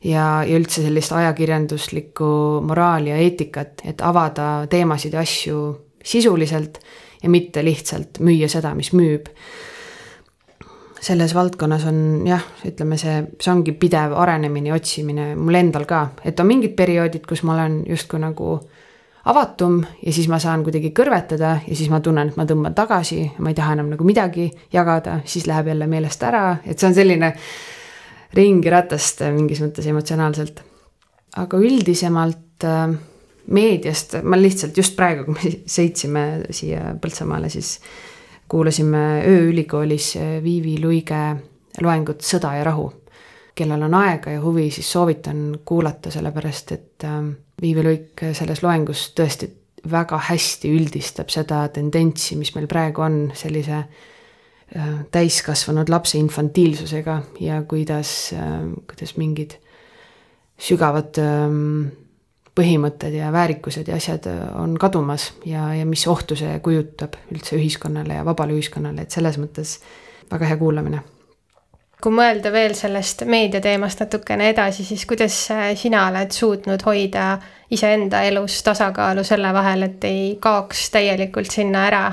S3: ja, ja üldse sellist ajakirjanduslikku moraali ja eetikat, et avada teemasid ja asju sisuliselt ja mitte lihtsalt müüa seda, mis müüb. selles valdkonnas on jah, ütleme see, see ongi pidev arenemine ja otsimine mul endal ka, et on mingid perioodid, kus ma olen justkui nagu avatum ja siis ma saan kuidagi kõrvetada ja siis ma tunnen, et ma tõmban tagasi, ma ei taha enam nagu midagi jagada, siis läheb jälle meelest ära, et see on selline ringi ratast mingis mõttes emotsionaalselt. aga üldisemalt äh, meediast ma lihtsalt just praegu, kui me sõitsime siia Põltsamaale, siis kuulasime ööülikoolis äh, Viivi Luige loengut Sõda ja rahu. kellel on aega ja huvi, siis soovitan kuulata, sellepärast et äh, Viivi Luik selles loengus tõesti väga hästi üldistab seda tendentsi, mis meil praegu on sellise Äh, täiskasvanud lapse infantiilsusega ja kuidas, äh, kuidas mingid sügavad ähm, põhimõtted ja väärikused ja asjad äh, on kadumas ja, ja mis ohtu see kujutab üldse ühiskonnale ja vabale ühiskonnale, et selles mõttes väga hea kuulamine.
S2: Kui mõelda veel sellest meediateemast natukene edasi, siis kuidas sina oled suutnud hoida iseenda elus tasakaalu selle vahel, et ei kaoks täielikult sinna ära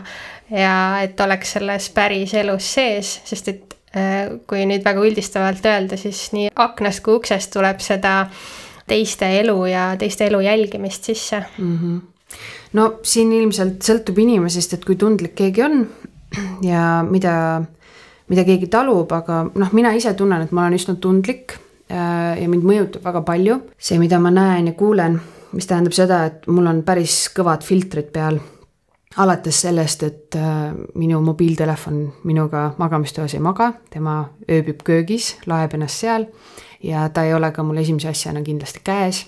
S2: ja et oleks selles päris elus sees, sest et äh, kui nüüd väga üldistavalt öelda, siis nii aknast kui uksest tuleb seda teiste elu ja teiste elu jälgimist sisse mm. -hmm.
S3: no siin ilmselt sõltub inimesest, et kui tundlik keegi on ja mida mida keegi talub, aga noh, mina ise tunnen, et ma olen üsna tundlik äh, ja mind mõjutab väga palju see, mida ma näen ja kuulen, mis tähendab seda, et mul on päris kõvad filtrid peal. alates sellest, et äh, minu mobiiltelefon minuga magamistoas ei maga, tema ööbib köögis, laeb ennast seal ja ta ei ole ka mul esimese asjana kindlasti käes,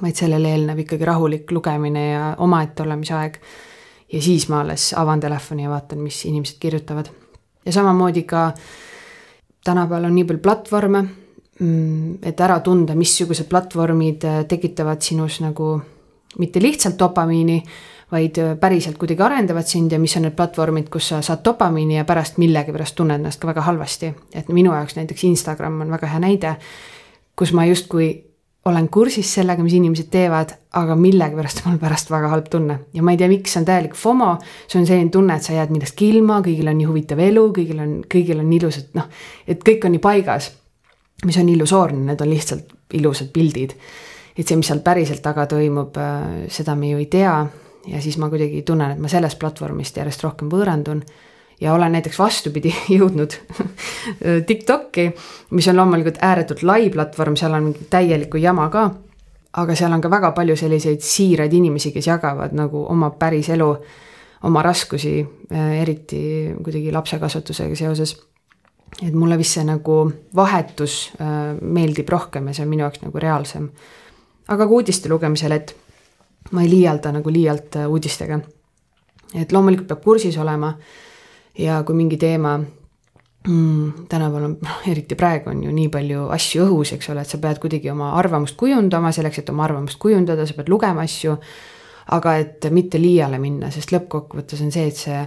S3: vaid sellele eelneb ikkagi rahulik lugemine ja omaette olemise aeg. ja siis ma alles avan telefoni ja vaatan, mis inimesed kirjutavad ja samamoodi ka tänapäeval on nii palju platvorme, mm, et ära tunda, missugused platvormid äh, tekitavad sinus nagu mitte lihtsalt dopamiini, vaid äh, päriselt kuidagi arendavad sind ja mis on need platvormid, kus sa saad dopamiini ja pärast millegipärast tunned ennast ka väga halvasti. et minu jaoks näiteks Instagram on väga hea näide, kus ma justkui olen kursis sellega, mis inimesed teevad, aga millegipärast on mul pärast väga halb tunne ja ma ei tea, miks see on täielik FOMO. see on selline tunne, et sa jääd millestki ilma, kõigil on nii huvitav elu, kõigil on, kõigil on ilusad, noh, et kõik on nii paigas. mis on illusoorne, need on lihtsalt ilusad pildid. et see, mis seal päriselt taga toimub, äh, seda me ju ei tea ja siis ma kuidagi tunnen, et ma sellest platvormist järjest rohkem võõrandun ja olen näiteks vastupidi *laughs* jõudnud *laughs* TikTok'i, mis on loomulikult ääretult lai platvorm, seal on täielikku jama ka. aga seal on ka väga palju selliseid siiraid inimesi, kes jagavad nagu oma päris elu, oma raskusi, äh, eriti kuidagi lapsekasvatusega seoses. et mulle vist see nagu vahetus äh, meeldib rohkem ja see on minu jaoks nagu reaalsem. aga ka uudiste lugemisel, et ma ei liialda nagu liialt äh, uudistega. et loomulikult peab kursis olema ja kui mingi teema mm, tänapäeval on, noh eriti praegu on ju nii palju asju õhus, eks ole, et sa pead kuidagi oma arvamust kujundama, selleks, et oma arvamust kujundada, sa pead lugema asju. aga et mitte liiale minna, sest lõppkokkuvõttes on see, et see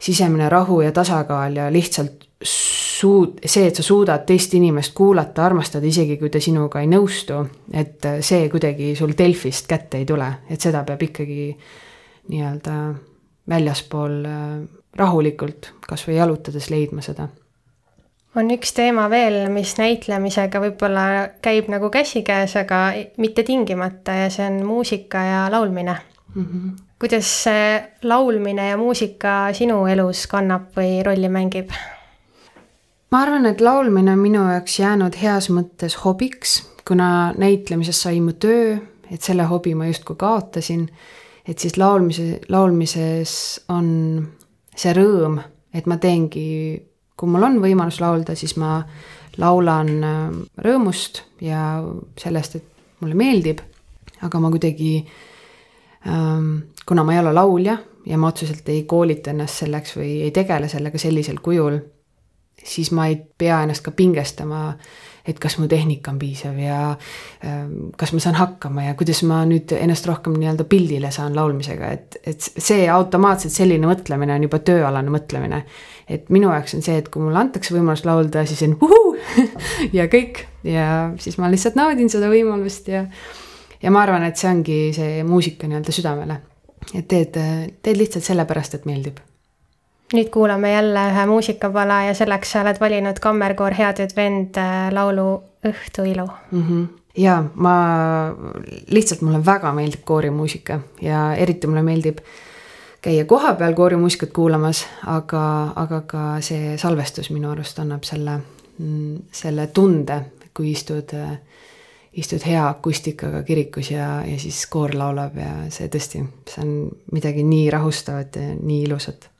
S3: sisemine rahu ja tasakaal ja lihtsalt suud-, see, et sa suudad teist inimest kuulata, armastada, isegi kui ta sinuga ei nõustu, et see kuidagi sul Delfist kätte ei tule, et seda peab ikkagi nii-öelda väljaspool rahulikult, kas või jalutades leidma seda.
S2: on üks teema veel, mis näitlemisega võib-olla käib nagu käsikäes, aga mitte tingimata ja see on muusika ja laulmine mm. -hmm. kuidas see laulmine ja muusika sinu elus kannab või rolli mängib?
S3: ma arvan, et laulmine on minu jaoks jäänud heas mõttes hobiks, kuna näitlemisest sai mu töö, et selle hobi ma justkui kaotasin. et siis laulmise, laulmises on see rõõm, et ma teengi, kui mul on võimalus laulda, siis ma laulan äh, rõõmust ja sellest, et mulle meeldib, aga ma kuidagi ähm,, kuna ma ei ole laulja ja ma otseselt ei koolita ennast selleks või ei tegele sellega sellisel kujul, siis ma ei pea ennast ka pingestama et kas mu tehnika on piisav ja ähm, kas ma saan hakkama ja kuidas ma nüüd ennast rohkem nii-öelda pildile saan laulmisega, et, et see automaatselt selline mõtlemine on juba tööalane mõtlemine. et minu jaoks on see, et kui mulle antakse võimalus laulda, siis on uhuu *laughs* ja kõik ja siis ma lihtsalt naudin seda võimalust ja ja ma arvan, et see ongi see muusika nii-öelda südamele. et teed, teed lihtsalt sellepärast, et meeldib
S2: nüüd kuulame jälle ühe muusikapala ja selleks sa oled valinud kammerkoor Head ööd vend äh, laulu Õhtu ilu
S3: mm. -hmm ja ma lihtsalt mulle väga meeldib koorimuusika ja eriti mulle meeldib käia kohapeal koorimuusikat kuulamas, aga, aga ka see salvestus minu arust annab selle, mm, selle tunde, kui istud, istud hea akustikaga kirikus ja, ja siis koor laulab ja see tõesti, see on midagi nii rahustavat ja nii ilusat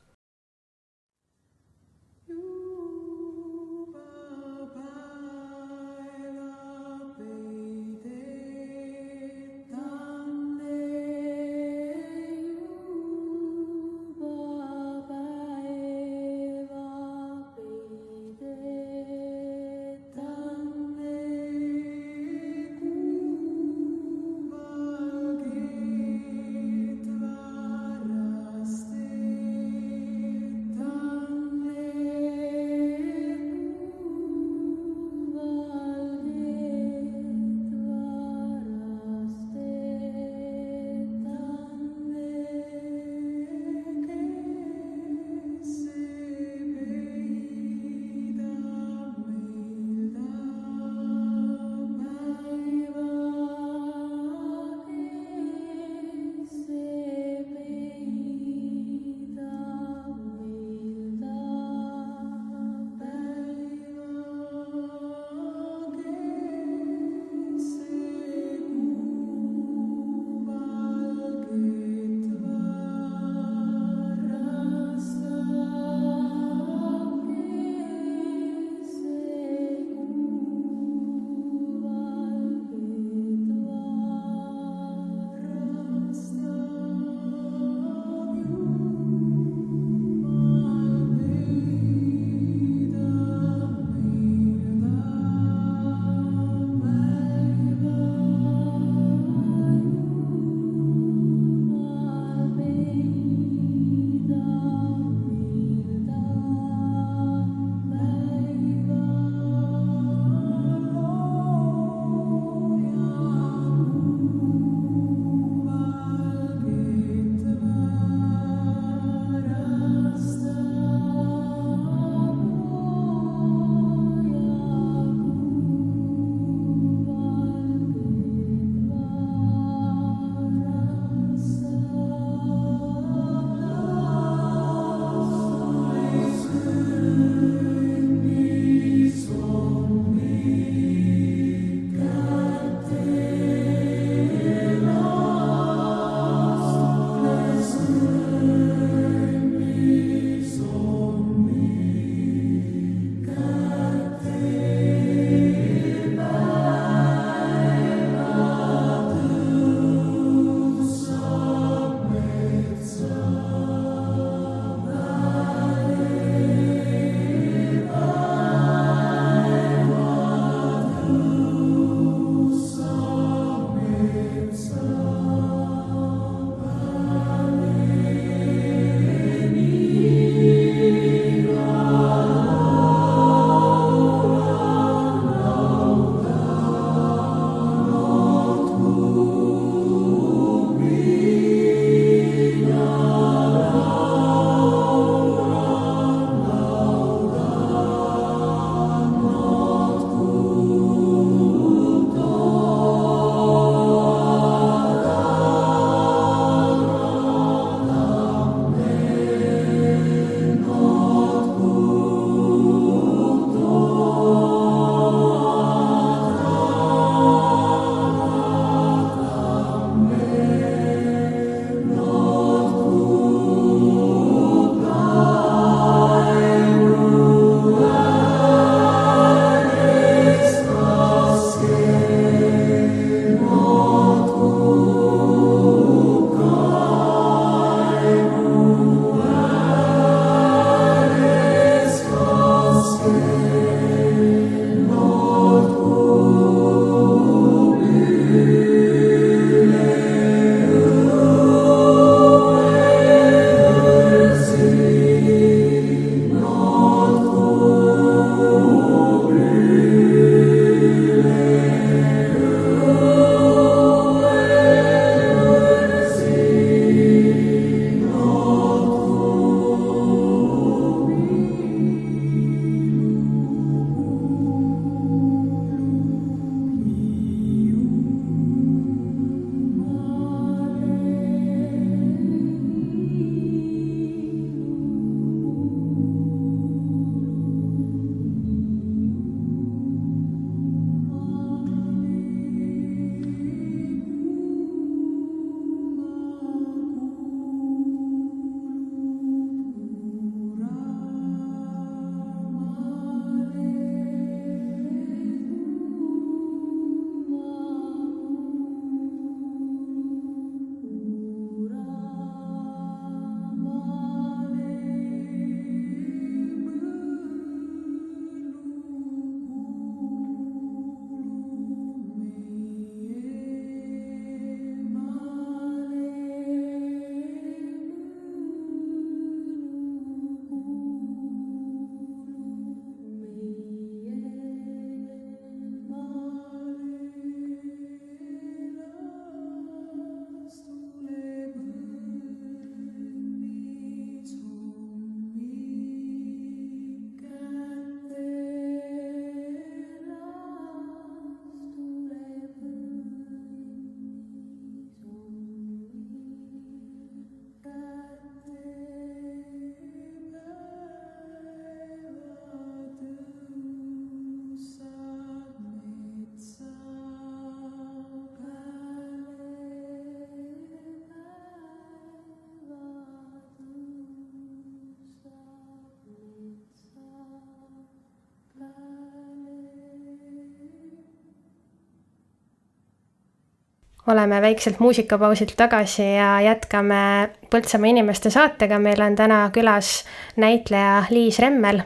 S2: oleme väikselt muusikapausilt tagasi ja jätkame Põltsamaa inimeste saatega, meil on täna külas näitleja Liis Remmel.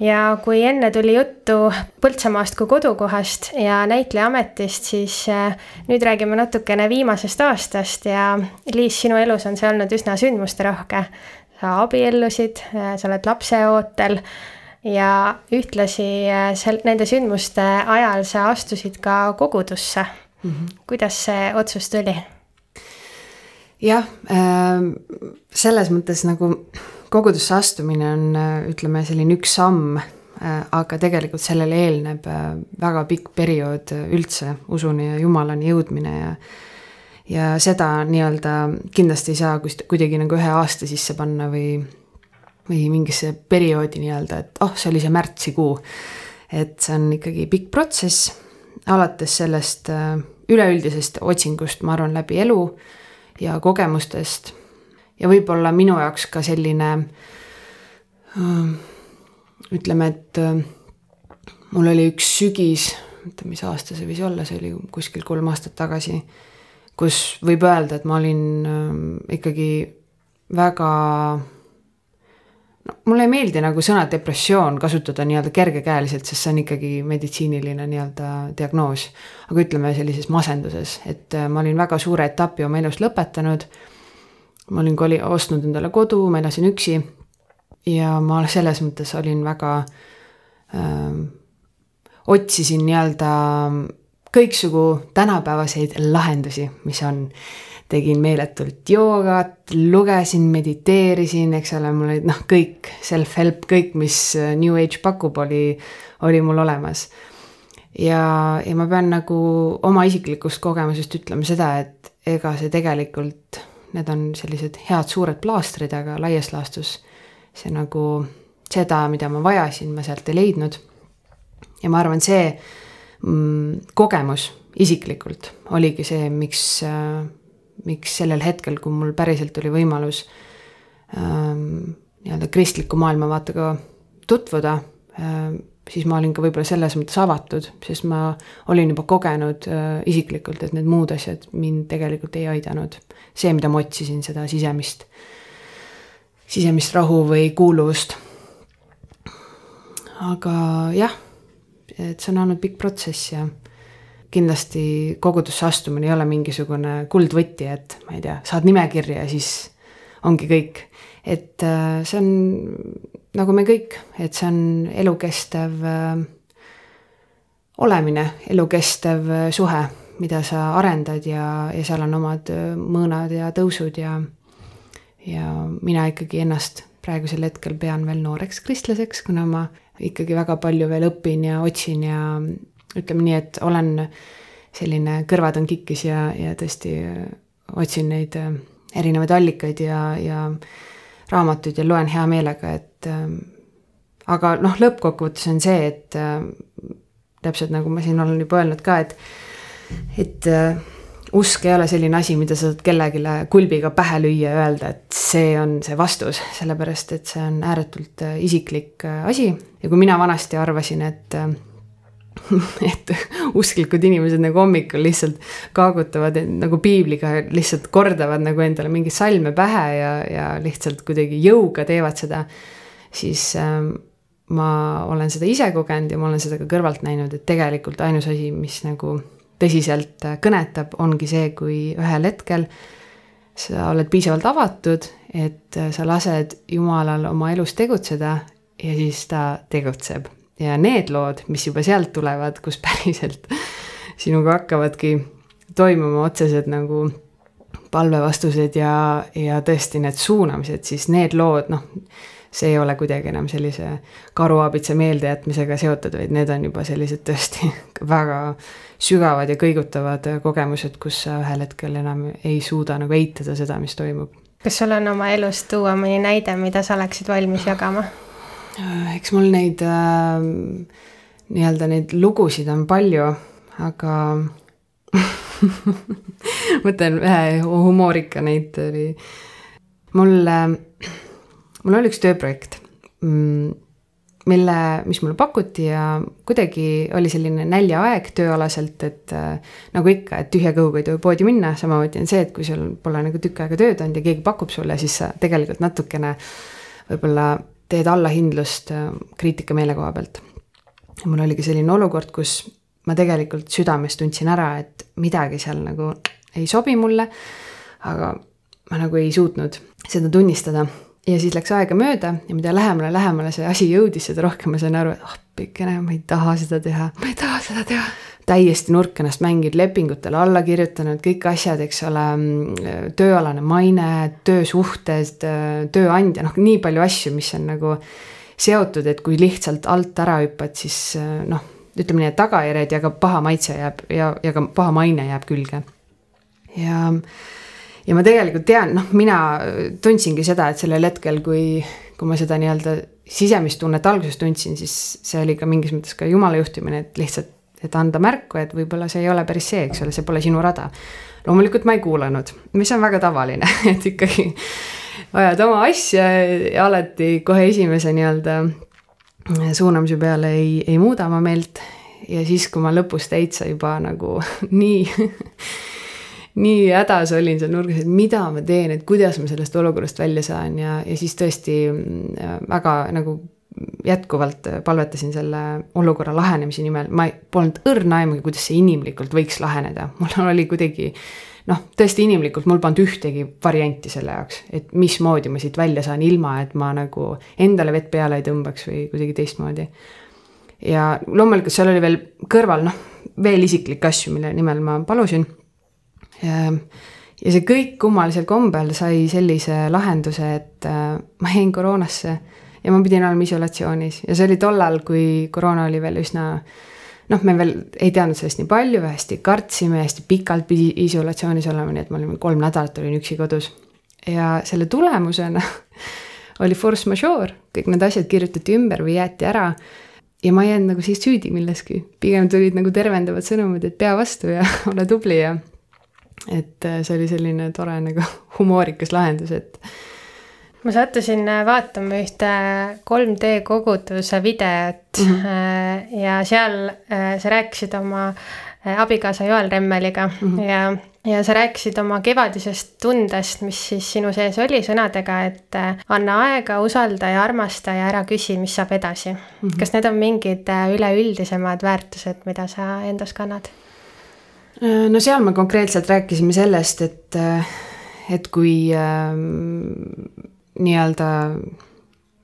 S2: ja kui enne tuli juttu Põltsamaast kui kodukohast ja näitleja ametist, siis äh, nüüd räägime natukene viimasest aastast ja Liis, sinu elus on see olnud üsna sündmusterohke. sa abiellusid, äh, sa oled lapseootel ja ühtlasi äh, sel-, nende sündmuste ajal sa astusid ka kogudusse mm. -hmm. kuidas see otsus tuli?
S3: jah äh,, selles mõttes nagu kogudusse astumine on, äh, ütleme, selline üks samm äh,, aga tegelikult sellele eelneb äh, väga pikk periood üldse usuni ja Jumalani jõudmine ja ja seda nii-öelda kindlasti ei saa kuidagi nagu ühe aasta sisse panna või, või mingisse perioodi nii-öelda, et oh, see oli see märtsikuu. et see on ikkagi pikk protsess alates sellest äh, üleüldisest otsingust, ma arvan, läbi elu ja kogemustest. ja võib-olla minu jaoks ka selline äh, ütleme, et äh, mul oli üks sügis, oota, mis aasta see võis olla, see oli kuskil kolm aastat tagasi, kus võib öelda, et ma olin ikkagi väga no mulle ei meeldi nagu sõna depressioon kasutada nii-öelda kergekäeliselt, sest see on ikkagi meditsiiniline nii-öelda diagnoos. aga ütleme sellises masenduses, et äh, ma olin väga suure etapi oma elus lõpetanud. ma olin koli-, ostnud endale kodu, ma elasin üksi. ja ma selles mõttes olin väga äh,, otsisin nii-öelda kõiksugu tänapäevaseid lahendusi, mis on tegin meeletult joogat, lugesin, mediteerisin, eks ole, mul olid noh, kõik self-help, kõik, mis äh, New Age pakub, oli, oli mul olemas. ja, ja ma pean nagu oma isiklikust kogemusest ütlema seda, et ega see tegelikult, need on sellised head suured plaastrid, aga laias laastus see nagu seda, mida ma vajasin, ma sealt ei leidnud. ja ma arvan, see mm, kogemus isiklikult oligi see, miks äh, miks sellel hetkel, kui mul päriselt oli võimalus ähm, nii-öelda kristliku maailmavaatega tutvuda ähm,, siis ma olin ka võib-olla selles mõttes avatud, sest ma olin juba kogenud äh, isiklikult, et need muud asjad mind tegelikult ei aidanud. see, mida ma otsisin, seda sisemist, sisemist rahu või kuuluvust. aga jah, et see on olnud pikk protsess ja kindlasti kogudusse astumine ei ole mingisugune kuldvõti, et ma ei tea, saad nimekirja ja siis ongi kõik. et äh, see on nagu me kõik, et see on elukestev äh, olemine, elukestev äh, suhe, mida sa arendad ja, ja seal on omad mõõnad ja tõusud ja ja mina ikkagi ennast praegusel hetkel pean veel nooreks kristlaseks, kuna ma ikkagi väga palju veel õpin ja otsin ja ütleme nii, et olen selline, kõrvad on kikkis ja, ja tõesti äh, otsin neid äh, erinevaid allikaid ja, ja raamatuid ja loen hea meelega, et äh, aga noh, lõppkokkuvõttes on see, et täpselt nagu ma siin olen juba öelnud ka, et, et usk ei ole selline asi, mida sa saad kellelegi kulbiga pähe lüüa ja öelda, et see on see vastus, sellepärast et see on ääretult isiklik asi. Ja kui mina vanasti arvasin, et *laughs* et usklikud inimesed nagu hommikul lihtsalt kaagutavad nagu piibliga, lihtsalt kordavad nagu endale mingeid salme pähe ja, ja lihtsalt kuidagi jõuga teevad seda. siis ähm, ma olen seda ise kogenud ja ma olen seda ka kõrvalt näinud, et tegelikult ainus asi, mis nagu tõsiselt kõnetab, ongi see, kui ühel hetkel sa oled piisavalt avatud, et sa lased Jumalal oma elus tegutseda ja siis ta tegutseb ja need lood, mis juba sealt tulevad, kus *laughs* päriselt sinuga hakkavadki toimuma otsesed nagu palvevastused ja, ja tõesti need suunamised, siis need lood, noh, see ei ole kuidagi enam sellise karuaabitsa meeldejätmisega seotud, vaid need on juba sellised tõesti *laughs* väga sügavad ja kõigutavad kogemused, kus sa ühel hetkel enam ei suuda nagu eitada seda, mis toimub.
S2: kas sul on oma elust tuua mõni näide, mida sa oleksid valmis jagama?
S3: Äh, eks mul neid äh, nii-öelda neid lugusid on palju, aga *laughs* mõtlen ühe humoorika näite oli. mul äh,, mul oli üks tööprojekt mm,, mille, mis mulle pakuti ja kuidagi oli selline näljaaeg tööalaselt, et äh, nagu ikka, et tühja kõhuga ei tohi poodi minna, samamoodi on see, et kui sul pole nagu tükk aega tööd olnud ja keegi pakub sulle, siis sa tegelikult natukene võib-olla teed allahindlust äh, kriitikameele koha pealt. mul oligi selline olukord, kus ma tegelikult südames tundsin ära, et midagi seal nagu ei sobi mulle, aga ma nagu ei suutnud seda tunnistada ja siis läks aega mööda ja mida lähemale, lähemale see asi jõudis, seda rohkem ma sain aru, et ah oh, ma ei taha seda teha, ma ei taha seda teha. Täiesti nurk ennast mänginud, lepingutele alla kirjutanud, kõik asjad, eks ole, tööalane maine, töösuhted, tööandja, noh, nii palju asju, mis on nagu seotud, et kui lihtsalt alt ära hüppad, siis noh, ütleme nii, et tagajärjed ja ka paha maitse jääb ja, ja ka paha maine jääb külge. ja ja ma tegelikult tean, noh, mina tundsingi seda, et sellel hetkel, kui, kui ma seda nii-öelda sisemist tunnet alguses tundsin, siis see oli ka mingis mõttes ka jumala juhtimine, et lihtsalt, et anda märku, et võib-olla see ei ole päris see, eks ole, see pole sinu rada. loomulikult ma ei kuulanud, mis on väga tavaline, *laughs* et ikkagi ajad oma asja ja alati kohe esimese nii-öelda suunamise peale ei, ei muuda oma meelt. ja siis, kui ma lõpus täitsa juba nagu *laughs* nii *laughs* nii hädas olin seal nurgas, et mida ma teen, et kuidas ma sellest olukorrast välja saan ja, ja siis tõesti mm, väga nagu jätkuvalt palvetasin selle olukorra lahenemise nimel, ma polnud õrna aimugi, kuidas see inimlikult võiks laheneda, *laughs* mul oli kuidagi noh, tõesti inimlikult mul polnud ühtegi varianti selle jaoks, et mismoodi ma siit välja saan, ilma et ma nagu endale vett peale ei tõmbaks või kuidagi teistmoodi. ja loomulikult seal oli veel kõrval noh, veel isiklikke asju, mille nimel ma palusin. Ja, ja see kõik kummalisel kombel sai sellise lahenduse, et äh, ma jäin koroonasse ja ma pidin olema isolatsioonis ja see oli tollal, kui koroona oli veel üsna noh, me veel ei teadnud sellest nii palju, hästi kartsime, hästi pikalt pidi isolatsioonis olema, nii et me olime kolm nädalat olin üksi kodus. ja selle tulemusena *laughs* oli force majeure, kõik need asjad kirjutati ümber või jäeti ära. ja ma ei jäänud nagu siis süüdi milleski, pigem tulid nagu tervendavad sõnumid, et pea vastu ja *laughs* ole tubli ja et äh, see oli selline tore nagu *laughs* humoorikas lahendus, et.
S2: Ma sattusin äh, vaatama ühte 3D koguduse videot mm -hmm. ja seal sa rääkisid oma abikaasa Joel Remmeliga mm -hmm. ja, ja sa rääkisid oma kevadisest tundest, mis siis sinu sees oli sõnadega, et anna aega, usalda ja armasta ja ära küsi, mis saab edasi mm. -hmm. kas need on mingid üleüldisemad väärtused, mida sa endas kannad?
S3: no seal me konkreetselt rääkisime sellest, et, et kui äh, nii-öelda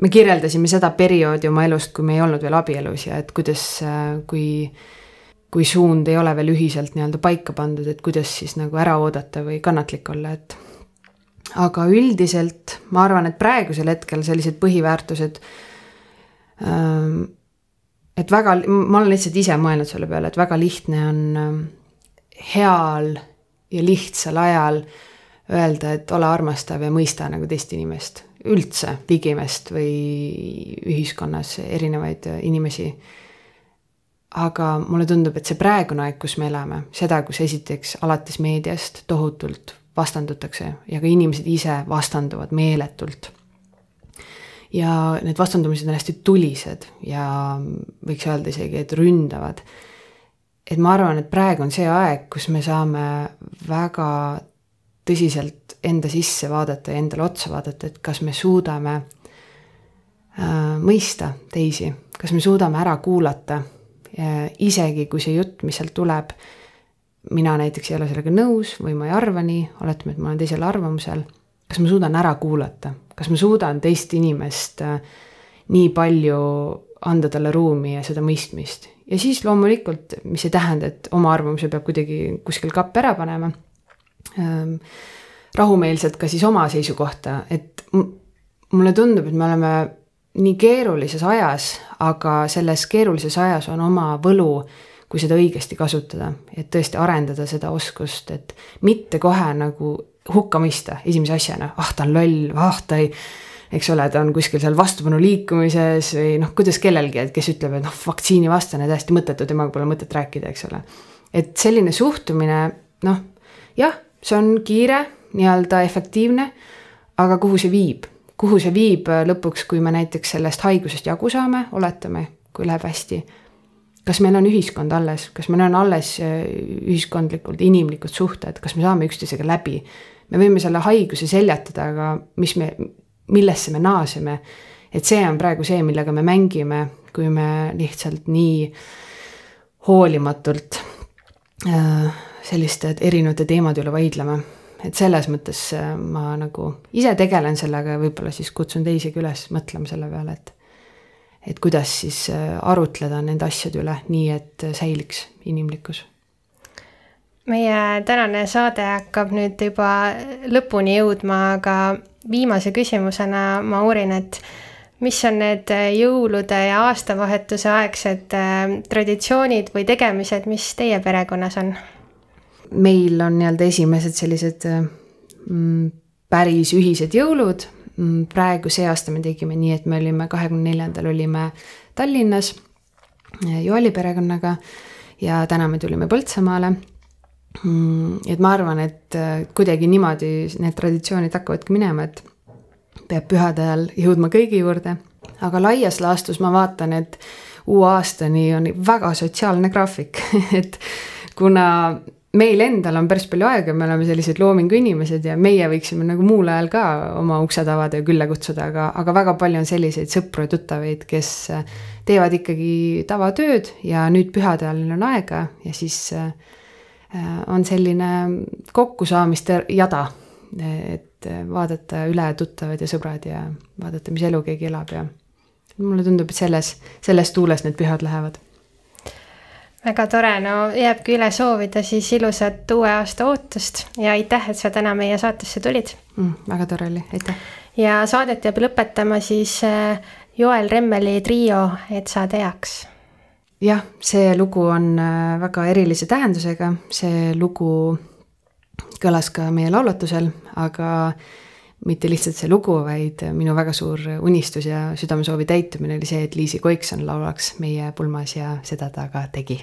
S3: me kirjeldasime seda perioodi oma elust, kui me ei olnud veel abielus ja et kuidas, kui, kui suund ei ole veel ühiselt nii-öelda paika pandud, et kuidas siis nagu ära oodata või kannatlik olla, et. aga üldiselt ma arvan, et praegusel hetkel sellised põhiväärtused ähm,. et väga, ma olen lihtsalt ise mõelnud selle peale, et väga lihtne on ähm, heal ja lihtsal ajal öelda, et ole armastav ja mõista nagu teist inimest, üldse ligimest või ühiskonnas erinevaid inimesi. aga mulle tundub, et see praegune aeg, kus me elame, seda, kus esiteks alates meediast tohutult vastandutakse ja ka inimesed ise vastanduvad meeletult. ja need vastandumised on hästi tulised ja võiks öelda isegi, et ründavad et ma arvan, et praegu on see aeg, kus me saame väga tõsiselt enda sisse vaadata ja endale otsa vaadata, et kas me suudame äh, mõista teisi, kas me suudame ära kuulata äh,, isegi kui see jutt, mis sealt tuleb, mina näiteks ei ole sellega nõus või ma ei arva nii, oletame, et ma olen teisel arvamusel, kas ma suudan ära kuulata, kas ma suudan teist inimest äh, nii palju anda talle ruumi ja seda mõistmist ja siis loomulikult, mis ei tähenda, et oma arvamuse peab kuidagi kuskil kappi ära panema. Rahumeelselt ka siis oma seisukohta, et mulle tundub, et me oleme nii keerulises ajas, aga selles keerulises ajas on oma võlu, kui seda õigesti kasutada, et tõesti arendada seda oskust, et mitte kohe nagu hukka mõista esimese asjana, ah ta on loll, ah ta ei eks ole, ta on kuskil seal vastupanu liikumises või noh, kuidas kellelgi, et kes ütleb, et noh, vaktsiinivastane, täiesti mõttetu, temaga pole mõtet rääkida, eks ole. et selline suhtumine, noh, jah, see on kiire, nii-öelda efektiivne, aga kuhu see viib? kuhu see viib lõpuks, kui me näiteks sellest haigusest jagu saame, oletame, kui läheb hästi. kas meil on ühiskond alles, kas meil on alles ühiskondlikud, inimlikud suhted, kas me saame üksteisega läbi? me võime selle haiguse seljatada, aga mis me, millesse me naaseme, et see on praegu see, millega me mängime, kui me lihtsalt nii hoolimatult äh, selliste erinevate teemade üle vaidleme. et selles mõttes äh, ma nagu ise tegelen sellega ja võib-olla siis kutsun teisigi üles mõtlema selle peale, et et kuidas siis äh, arutleda nende asjade üle nii, et säiliks inimlikkus
S2: meie tänane saade hakkab nüüd juba lõpuni jõudma, aga viimase küsimusena ma uurin, et mis on need jõulude ja aastavahetuse aegsed äh, traditsioonid või tegemised, mis teie perekonnas on?
S3: Meil on nii-öelda esimesed sellised mm, päris ühised jõulud. Mm, praegu see aasta me tegime nii, et me olime kahekümne neljandal olime Tallinnas äh, Joali perekonnaga ja täna me tulime Põltsamaale mm,. et ma arvan, et äh, kuidagi niimoodi need traditsioonid hakkavadki minema, et peab pühade ajal jõudma kõigi juurde. aga laias laastus ma vaatan, et uue aastani on väga sotsiaalne graafik *laughs* et kuna meil endal on päris palju aega, me oleme sellised loomingu inimesed ja meie võiksime nagu muul ajal ka oma uksed avada ja külla kutsuda, aga, aga väga palju on selliseid sõpru ja tuttavaid, kes teevad ikkagi tavatööd ja nüüd pühade ajal neil on aega ja siis äh, on selline kokkusaamiste jada, et vaadata üle tuttavad ja sõbrad ja vaadata, mis elu keegi elab ja mulle tundub, et selles, selles tuules need pühad lähevad.
S2: Väga tore, no jääbki üle soovida siis ilusat uue aasta ootust ja aitäh, et sa täna meie saatesse tulid.
S3: Mm,. väga tore oli, aitäh.
S2: ja saadet jääb lõpetama siis äh, Joel Remmeli trio Et sa teaks.
S3: Jah, see lugu on äh, väga erilise tähendusega, see lugu kõlas ka meie laulatusel, aga mitte lihtsalt see lugu, vaid minu väga suur unistus ja südamesoovi täitumine oli see, et Liisi Koikson laulaks meie pulmas ja seda ta ka tegi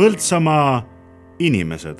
S1: Põltsamaa inimesed